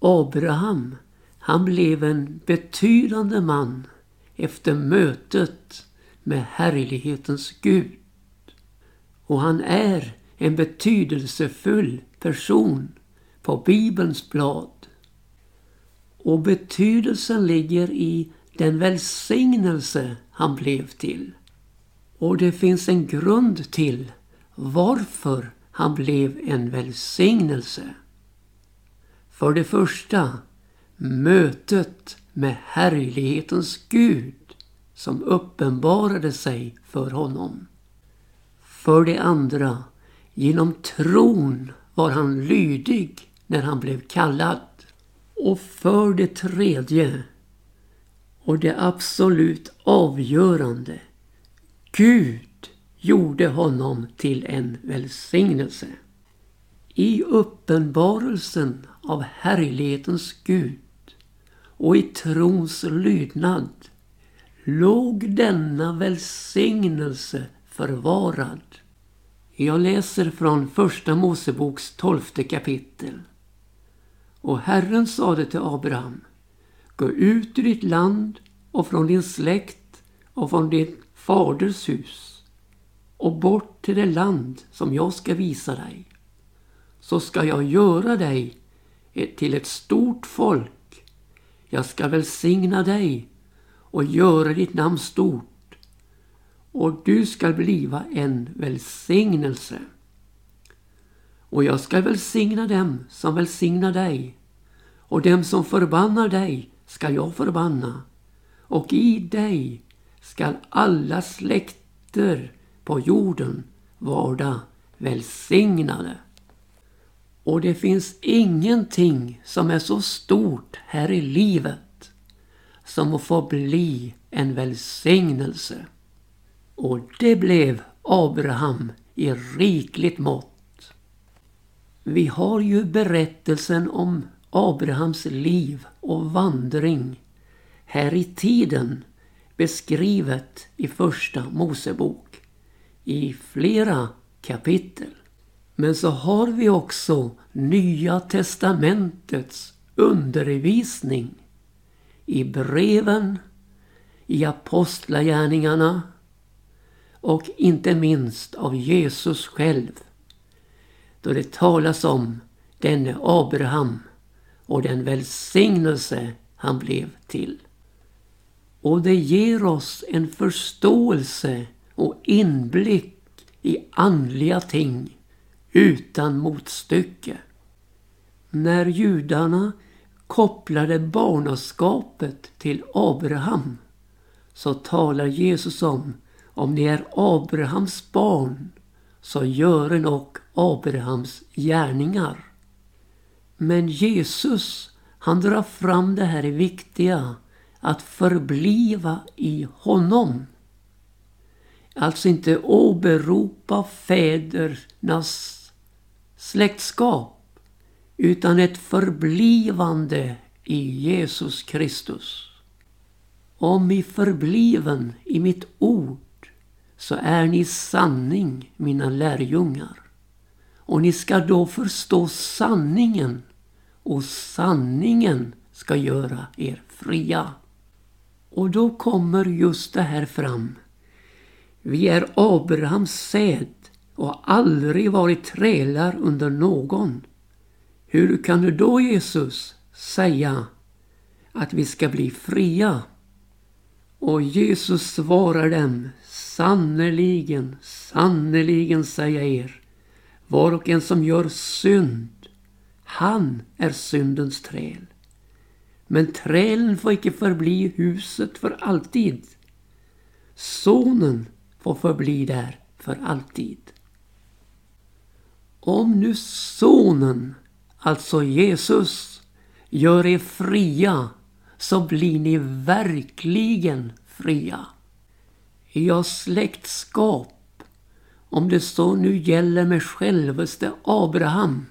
Abraham, han blev en betydande man efter mötet med härlighetens Gud. Och han är en betydelsefull person på Bibelns blad. Och betydelsen ligger i den välsignelse han blev till. Och det finns en grund till varför han blev en välsignelse. För det första mötet med härlighetens Gud som uppenbarade sig för honom. För det andra, genom tron var han lydig när han blev kallad. Och för det tredje, och det absolut avgörande, Gud gjorde honom till en välsignelse. I uppenbarelsen av härlighetens Gud och i trons lydnad låg denna välsignelse förvarad. Jag läser från Första Moseboks tolfte kapitel. Och Herren sade till Abraham Gå ut ur ditt land och från din släkt och från din faders hus och bort till det land som jag ska visa dig. Så ska jag göra dig Eh, till ett stort folk. Jag ska välsigna dig och göra ditt namn stort och du ska bliva en välsignelse. Och jag ska välsigna dem som välsignar dig och dem som förbannar dig ska jag förbanna och i dig skall alla släkter på jorden vara välsignade. Och det finns ingenting som är så stort här i livet som att få bli en välsignelse. Och det blev Abraham i rikligt mått. Vi har ju berättelsen om Abrahams liv och vandring här i tiden beskrivet i Första Mosebok i flera kapitel. Men så har vi också Nya testamentets undervisning i breven, i apostlagärningarna och inte minst av Jesus själv. Då det talas om denne Abraham och den välsignelse han blev till. Och det ger oss en förståelse och inblick i andliga ting utan motstycke. När judarna kopplade barnaskapet till Abraham så talar Jesus om om ni är Abrahams barn så gör en och Abrahams gärningar. Men Jesus han drar fram det här viktiga att förbliva i honom. Alltså inte åberopa fädernas släktskap utan ett förblivande i Jesus Kristus. Om i förbliven i mitt ord så är ni sanning mina lärjungar. Och ni ska då förstå sanningen och sanningen ska göra er fria. Och då kommer just det här fram. Vi är Abrahams säd och aldrig varit trälar under någon. Hur kan du då Jesus säga att vi ska bli fria? Och Jesus svarar dem Sannerligen, sannerligen säger jag er var och en som gör synd han är syndens träl. Men trälen får icke förbli i huset för alltid. Sonen får förbli där för alltid. Om nu sonen, alltså Jesus, gör er fria så blir ni verkligen fria. Ja, släktskap, om det så nu gäller med självaste Abraham,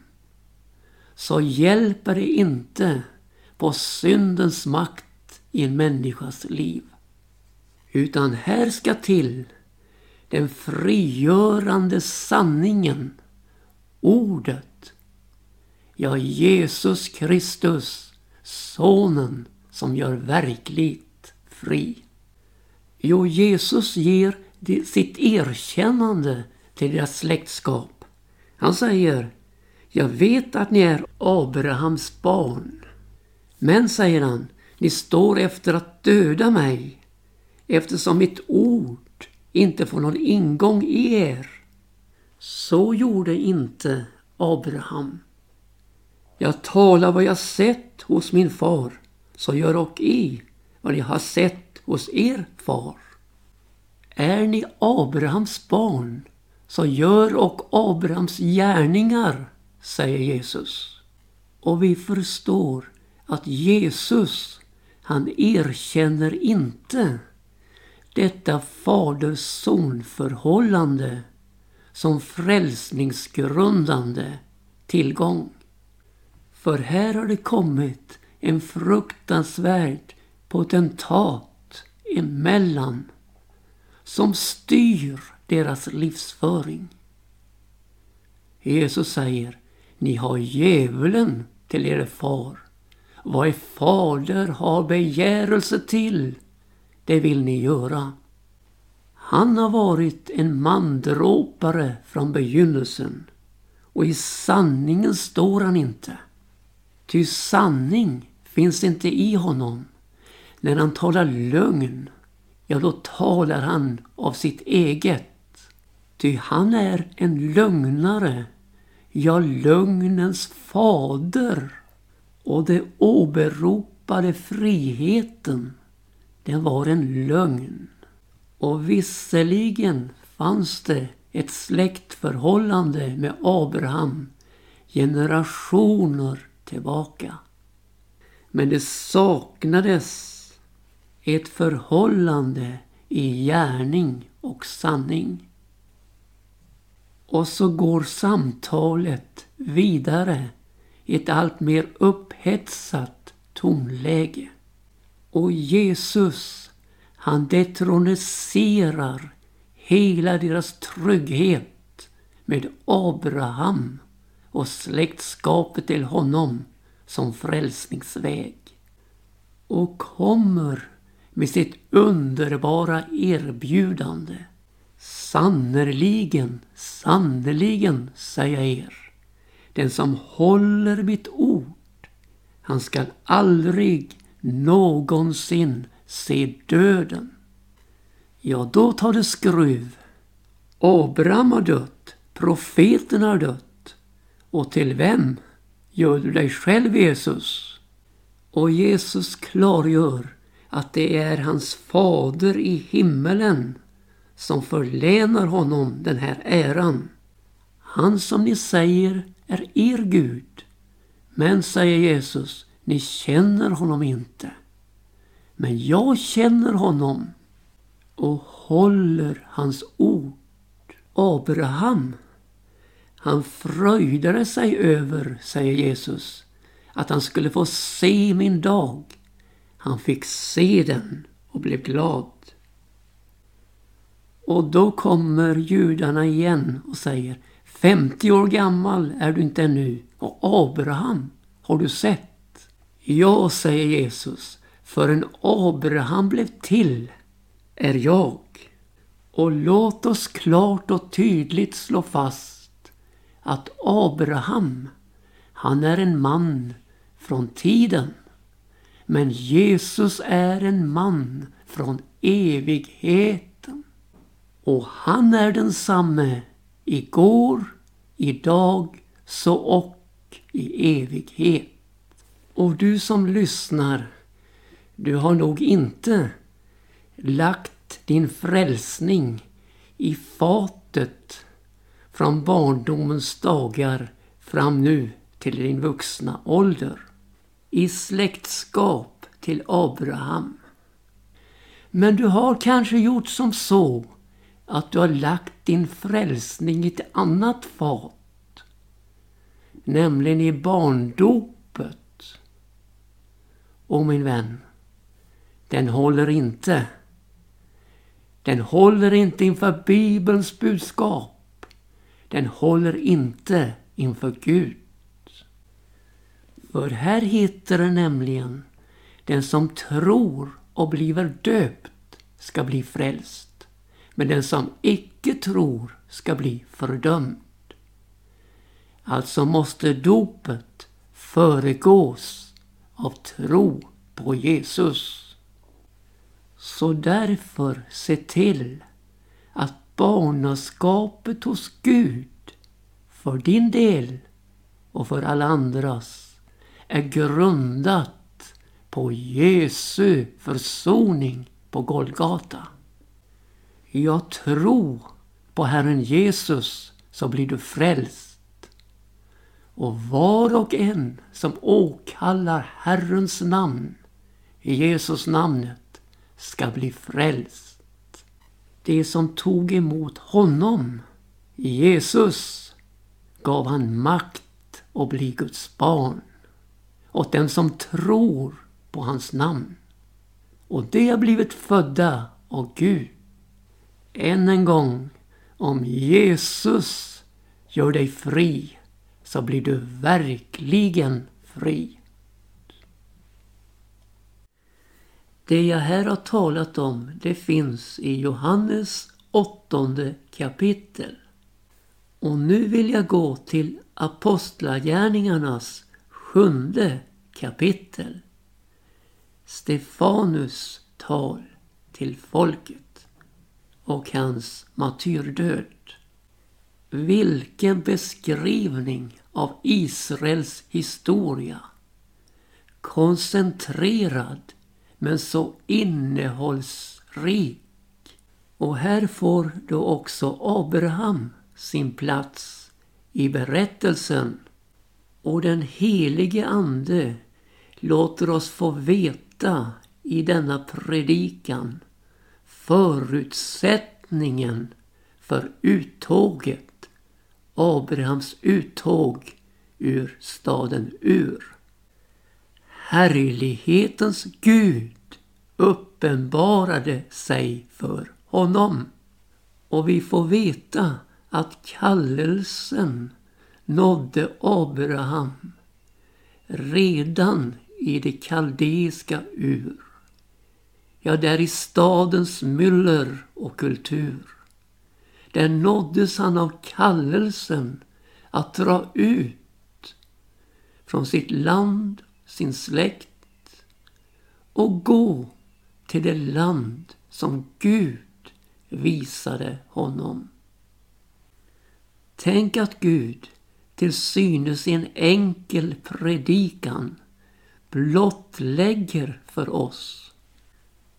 så hjälper det inte på syndens makt i en människas liv. Utan här ska till den frigörande sanningen, ordet. Ja, Jesus Kristus, Sonen som gör verkligt fri. Jo, Jesus ger sitt erkännande till deras släktskap. Han säger Jag vet att ni är Abrahams barn. Men, säger han, ni står efter att döda mig eftersom mitt ord inte får någon ingång i er. Så gjorde inte Abraham. Jag talar vad jag sett hos min far, så gör och i vad ni har sett hos er far. Är ni Abrahams barn, så gör och Abrahams gärningar, säger Jesus. Och vi förstår att Jesus, han erkänner inte detta fader-son-förhållande som frälsningsgrundande tillgång. För här har det kommit en fruktansvärd potentat emellan som styr deras livsföring. Jesus säger, ni har djävulen till er far. Vad er fader har begärelse till, det vill ni göra. Han har varit en mandråpare från begynnelsen och i sanningen står han inte. Ty sanning finns inte i honom. När han talar lögn, ja då talar han av sitt eget. Ty han är en lögnare, ja lögnens fader. Och det åberopade friheten, den var en lögn. Och visserligen fanns det ett släktförhållande med Abraham generationer tillbaka. Men det saknades ett förhållande i gärning och sanning. Och så går samtalet vidare i ett allt mer upphetsat tonläge. Och Jesus, han detroniserar hela deras trygghet med Abraham och släktskapet till honom som frälsningsväg. Och kommer med sitt underbara erbjudande. Sannerligen, sannerligen, säger jag er. Den som håller mitt ord, han skall aldrig någonsin se döden. Ja, då tar det skruv. Abraham har dött, profeten har dött. Och till vem gör du dig själv Jesus? Och Jesus klargör att det är hans fader i himmelen som förlänar honom den här äran. Han som ni säger är er Gud. Men, säger Jesus, ni känner honom inte. Men jag känner honom och håller hans ord. Abraham han fröjdade sig över, säger Jesus, att han skulle få se min dag. Han fick se den och blev glad. Och då kommer judarna igen och säger 50 år gammal är du inte ännu och Abraham har du sett? Ja, säger Jesus, förrän Abraham blev till är jag. Och låt oss klart och tydligt slå fast att Abraham, han är en man från tiden. Men Jesus är en man från evigheten. Och han är densamme igår, idag, så och i evighet. Och du som lyssnar, du har nog inte lagt din frälsning i fatet från barndomens dagar fram nu till din vuxna ålder. I släktskap till Abraham. Men du har kanske gjort som så att du har lagt din frälsning i ett annat fat. Nämligen i barndopet. Och min vän, den håller inte. Den håller inte inför Bibelns budskap den håller inte inför Gud. För här heter det nämligen den som tror och bliver döpt ska bli frälst. Men den som icke tror ska bli fördömd. Alltså måste dopet föregås av tro på Jesus. Så därför se till att barnaskapet hos Gud för din del och för alla andras är grundat på Jesu försoning på Golgata. Jag tror på Herren Jesus så blir du frälst. Och var och en som åkallar Herrens namn i Jesus namnet ska bli frälst. Det som tog emot honom, Jesus, gav han makt att bli Guds barn. Åt den som tror på hans namn. Och det har blivit födda av Gud. Än en gång, om Jesus gör dig fri så blir du verkligen fri. Det jag här har talat om det finns i Johannes åttonde kapitel. Och nu vill jag gå till Apostlagärningarnas sjunde kapitel. Stefanus tal till folket och hans martyrdöd. Vilken beskrivning av Israels historia. Koncentrerad men så innehållsrik. Och här får då också Abraham sin plats i berättelsen. Och den helige Ande låter oss få veta i denna predikan förutsättningen för uttåget, Abrahams uttåg ur staden Ur. Härlighetens Gud uppenbarade sig för honom. Och vi får veta att kallelsen nådde Abraham redan i det kaldeiska Ur. Ja, där i stadens myller och kultur. Där nåddes han av kallelsen att dra ut från sitt land, sin släkt och gå till det land som Gud visade honom. Tänk att Gud till synes i en enkel predikan blottlägger för oss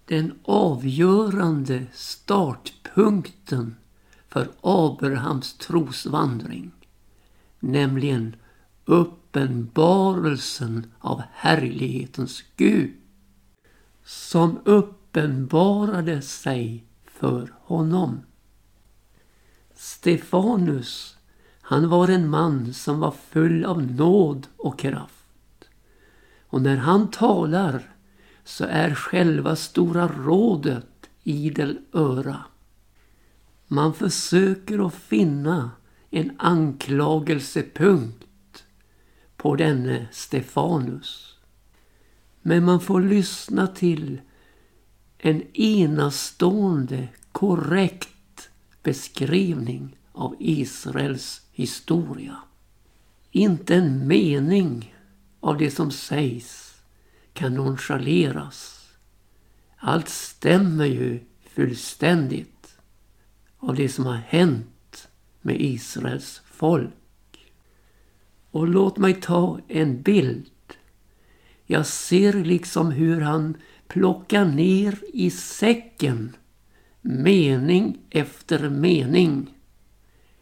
den avgörande startpunkten för Abrahams trosvandring. Nämligen uppenbarelsen av härlighetens Gud. Som uppenbarade sig för honom. Stefanus, han var en man som var full av nåd och kraft. Och när han talar så är själva Stora rådet idel öra. Man försöker att finna en anklagelsepunkt på denne eh, Stefanus. Men man får lyssna till en enastående korrekt beskrivning av Israels historia. Inte en mening av det som sägs kan nonchaleras. Allt stämmer ju fullständigt av det som har hänt med Israels folk. Och låt mig ta en bild. Jag ser liksom hur han plockar ner i säcken mening efter mening.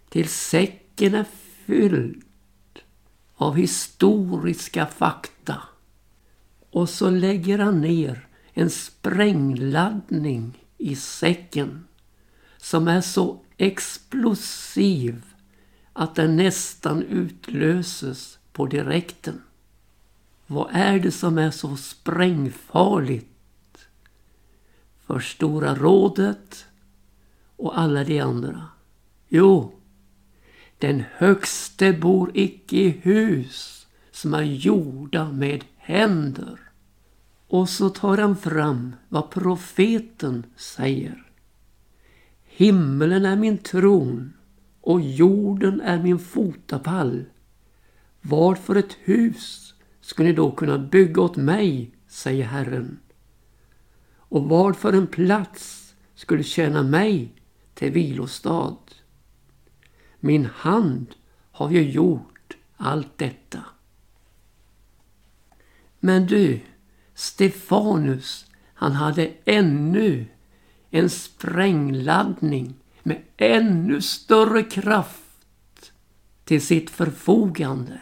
Till säcken är fylld av historiska fakta. Och så lägger han ner en sprängladdning i säcken som är så explosiv att den nästan utlöses på direkten. Vad är det som är så sprängfarligt för Stora rådet och alla de andra? Jo, den högste bor icke i hus som är gjorda med händer. Och så tar han fram vad profeten säger. Himmelen är min tron och jorden är min fotapall. Vad för ett hus ska ni då kunna bygga åt mig, säger Herren. Och vad för en plats skulle tjäna mig till vilostad. Min hand har ju gjort allt detta. Men du, Stefanus, han hade ännu en sprängladdning med ännu större kraft till sitt förfogande.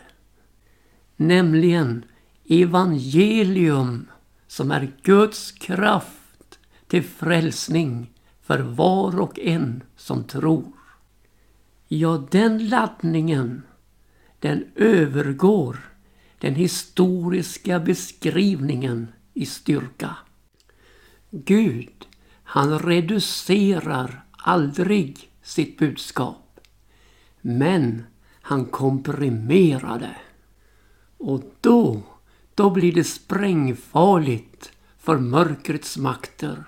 Nämligen evangelium som är Guds kraft till frälsning för var och en som tror. Ja, den laddningen, den övergår den historiska beskrivningen i styrka. Gud, han reducerar aldrig sitt budskap. Men han komprimerade. Och då, då blir det sprängfarligt för mörkrets makter.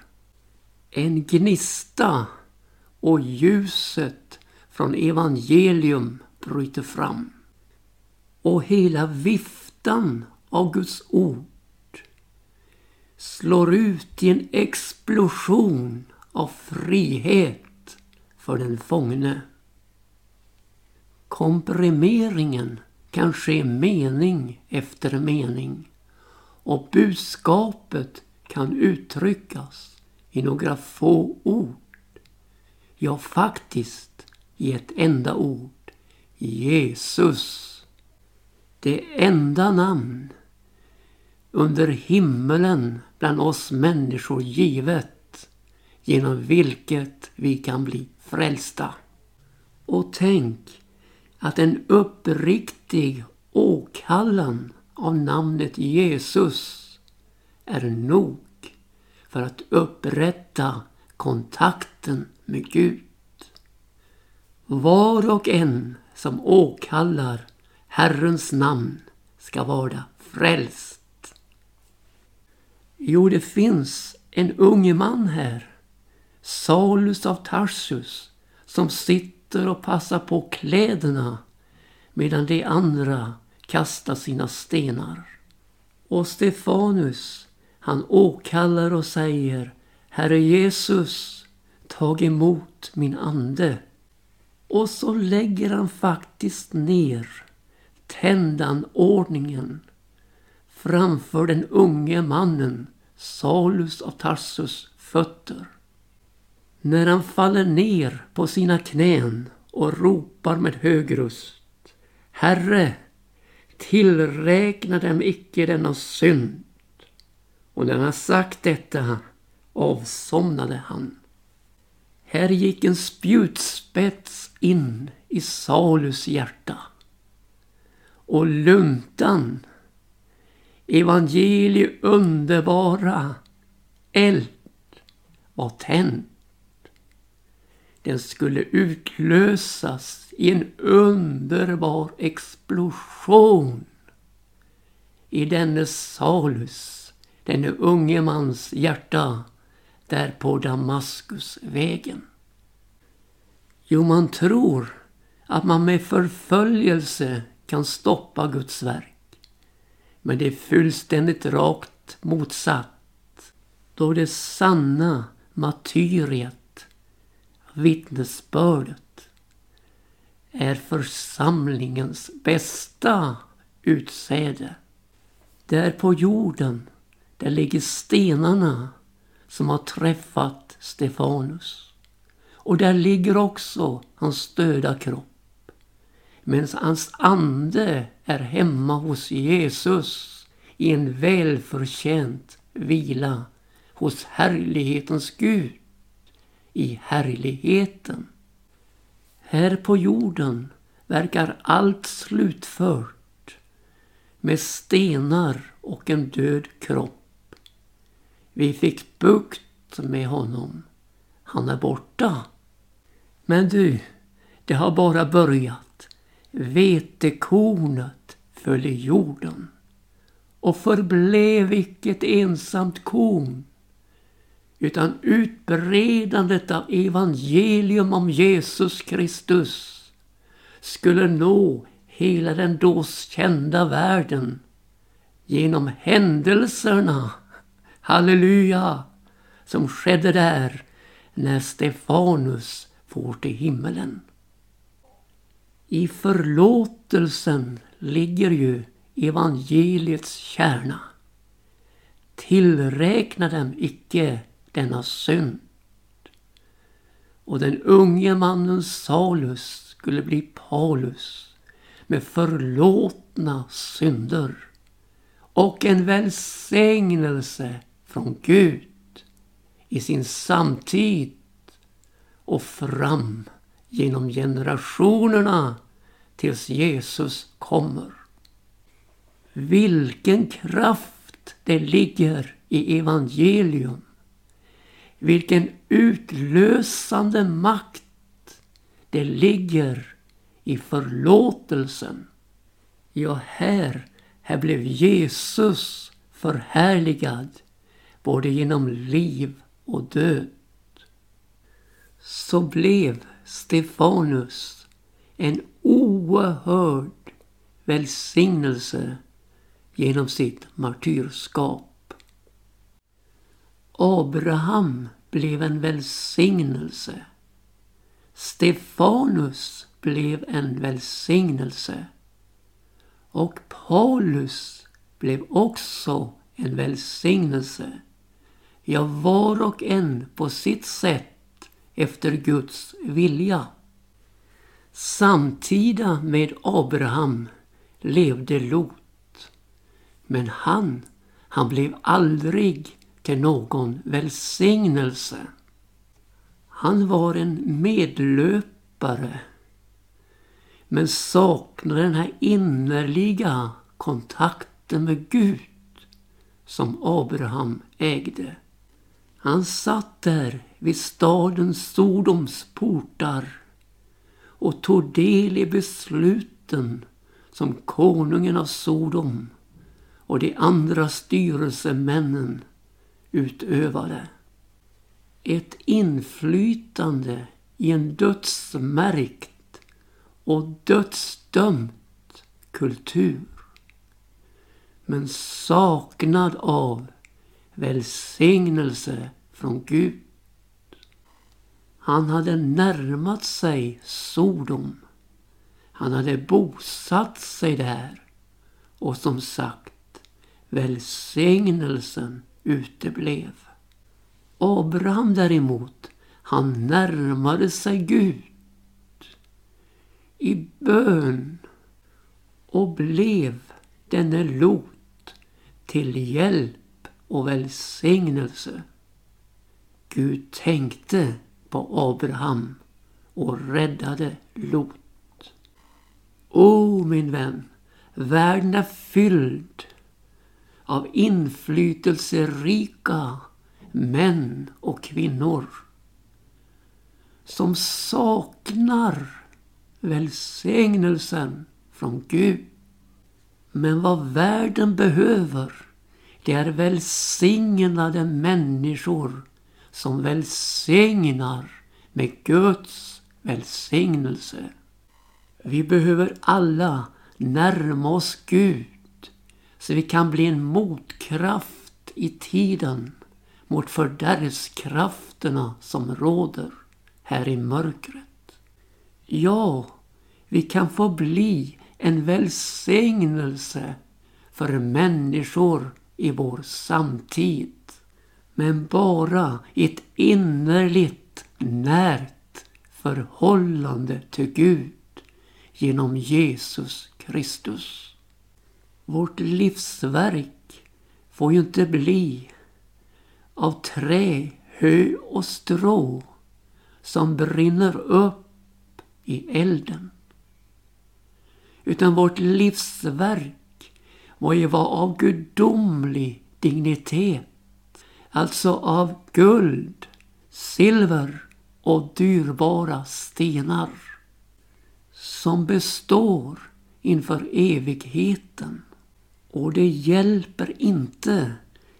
En gnista och ljuset från evangelium bryter fram. Och hela viftan av Guds ord slår ut i en explosion av frihet för den fångne. Komprimeringen kan ske mening efter mening och budskapet kan uttryckas i några få ord. Ja, faktiskt i ett enda ord. Jesus. Det enda namn under himmelen bland oss människor givet genom vilket vi kan bli frälsta. Och tänk att en uppriktig åkallan av namnet Jesus är nog för att upprätta kontakten med Gud. Var och en som åkallar Herrens namn ska vara frälst. Jo, det finns en ung man här, Salus av Tarsus, som sitter och passar på kläderna medan de andra kastar sina stenar. Och Stefanus, han åkallar och säger Herre Jesus, tag emot min ande. Och så lägger han faktiskt ner tändanordningen framför den unge mannen Salus av Tarsus fötter. När han faller ner på sina knän och ropar med hög röst. Herre, tillräkna dem icke denna synd. Och när han sagt detta avsomnade han. Här gick en spjutspets in i Salus hjärta. Och luntan, evangelie underbara eld var tänd. Den skulle utlösas i en underbar explosion i denne Salus, denne unge mans hjärta där på Damaskusvägen. Jo, man tror att man med förföljelse kan stoppa Guds verk. Men det är fullständigt rakt motsatt. Då det sanna martyriet, vittnesbördet, är församlingens bästa utsäde. Där på jorden, där ligger stenarna som har träffat Stefanus. Och där ligger också hans döda kropp. Men hans ande är hemma hos Jesus i en välförtjänt vila hos härlighetens Gud i härligheten. Här på jorden verkar allt slutfört med stenar och en död kropp. Vi fick bukt med honom. Han är borta. Men du, det har bara börjat. Vetekornet föll i jorden och förblev icke ett ensamt korn utan utbredandet av evangelium om Jesus Kristus skulle nå hela den då kända världen genom händelserna, halleluja, som skedde där när Stefanus får till himmelen. I förlåtelsen ligger ju evangeliets kärna. Tillräkna dem icke denna synd. Och den unge mannen Salus skulle bli Paulus med förlåtna synder och en välsignelse från Gud i sin samtid och fram genom generationerna tills Jesus kommer. Vilken kraft det ligger i evangelium. Vilken utlösande makt det ligger i förlåtelsen. Ja, här, här blev Jesus förhärligad både genom liv och död. Så blev Stefanus en oerhörd välsignelse genom sitt martyrskap. Abraham blev en välsignelse. Stefanus blev en välsignelse. Och Paulus blev också en välsignelse. Ja, var och en på sitt sätt efter Guds vilja. Samtida med Abraham levde Lot. Men han, han blev aldrig till någon välsignelse. Han var en medlöpare men saknade den här innerliga kontakten med Gud som Abraham ägde. Han satt där vid staden Sodoms portar och tog del i besluten som konungen av Sodom och de andra styrelsemännen utövade. Ett inflytande i en dödsmärkt och dödsdömt kultur. Men saknad av välsignelse från Gud. Han hade närmat sig Sodom. Han hade bosatt sig där. Och som sagt, välsignelsen uteblev. Abraham däremot, han närmade sig Gud i bön och blev denne Lot till hjälp och välsignelse. Gud tänkte på Abraham och räddade Lot. O min vän, världen är fylld av inflytelserika män och kvinnor som saknar välsignelsen från Gud. Men vad världen behöver det är välsignade människor som välsignar med Guds välsignelse. Vi behöver alla närma oss Gud så vi kan bli en motkraft i tiden mot fördärvskrafterna som råder här i mörkret. Ja, vi kan få bli en välsignelse för människor i vår samtid. Men bara i ett innerligt närt förhållande till Gud genom Jesus Kristus. Vårt livsverk får ju inte bli av trä, hö och strå som brinner upp i elden. Utan vårt livsverk må ju vara av gudomlig dignitet. Alltså av guld, silver och dyrbara stenar. Som består inför evigheten. Och det hjälper inte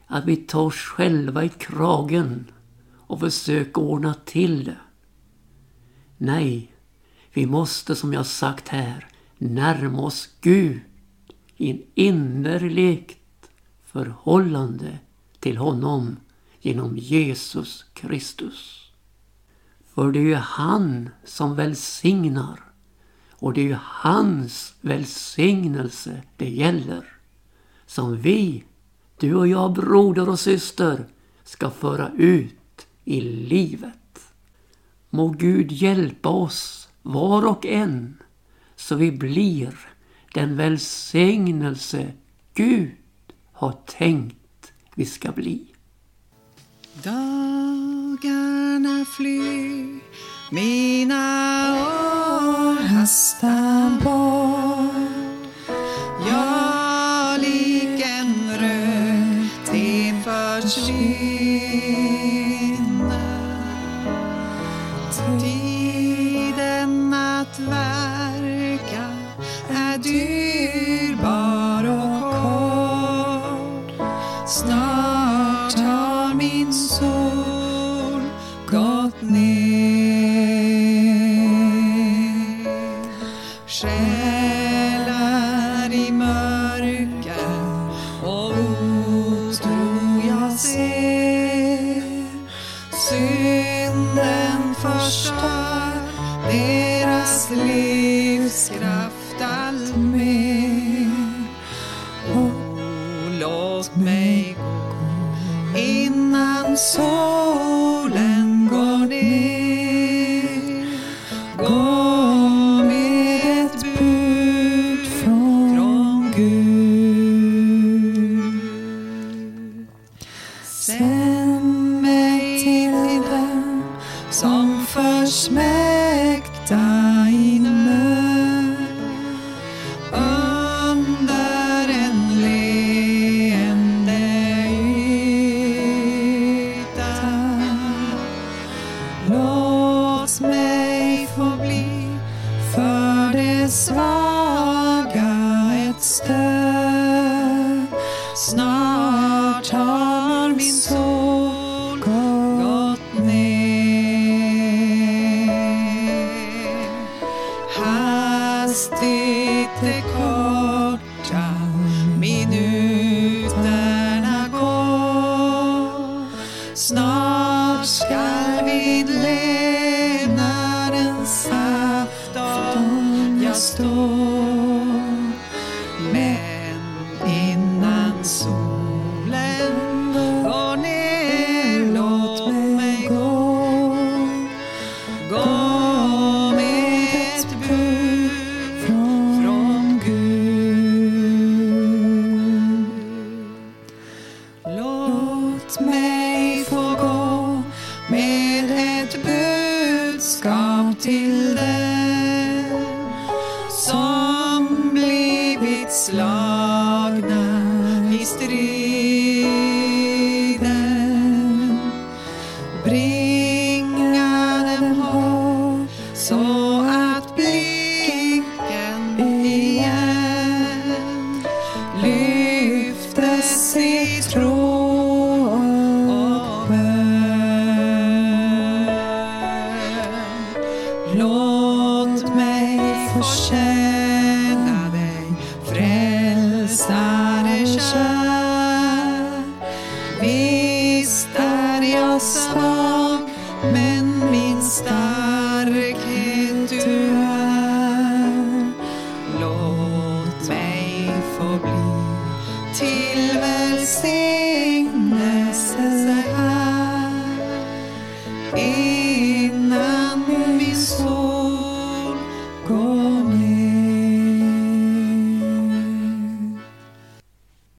att vi tar oss själva i kragen och försöker ordna till det. Nej, vi måste som jag sagt här närma oss Gud i en innerligt förhållande till honom genom Jesus Kristus. För det är ju han som välsignar och det är ju hans välsignelse det gäller. Som vi, du och jag broder och syster, ska föra ut i livet. Må Gud hjälpa oss, var och en, så vi blir den välsignelse Gud har tänkt vi ska bli. Dagarna flyr, med låt mig gå innan solen Hastigt det korta minuter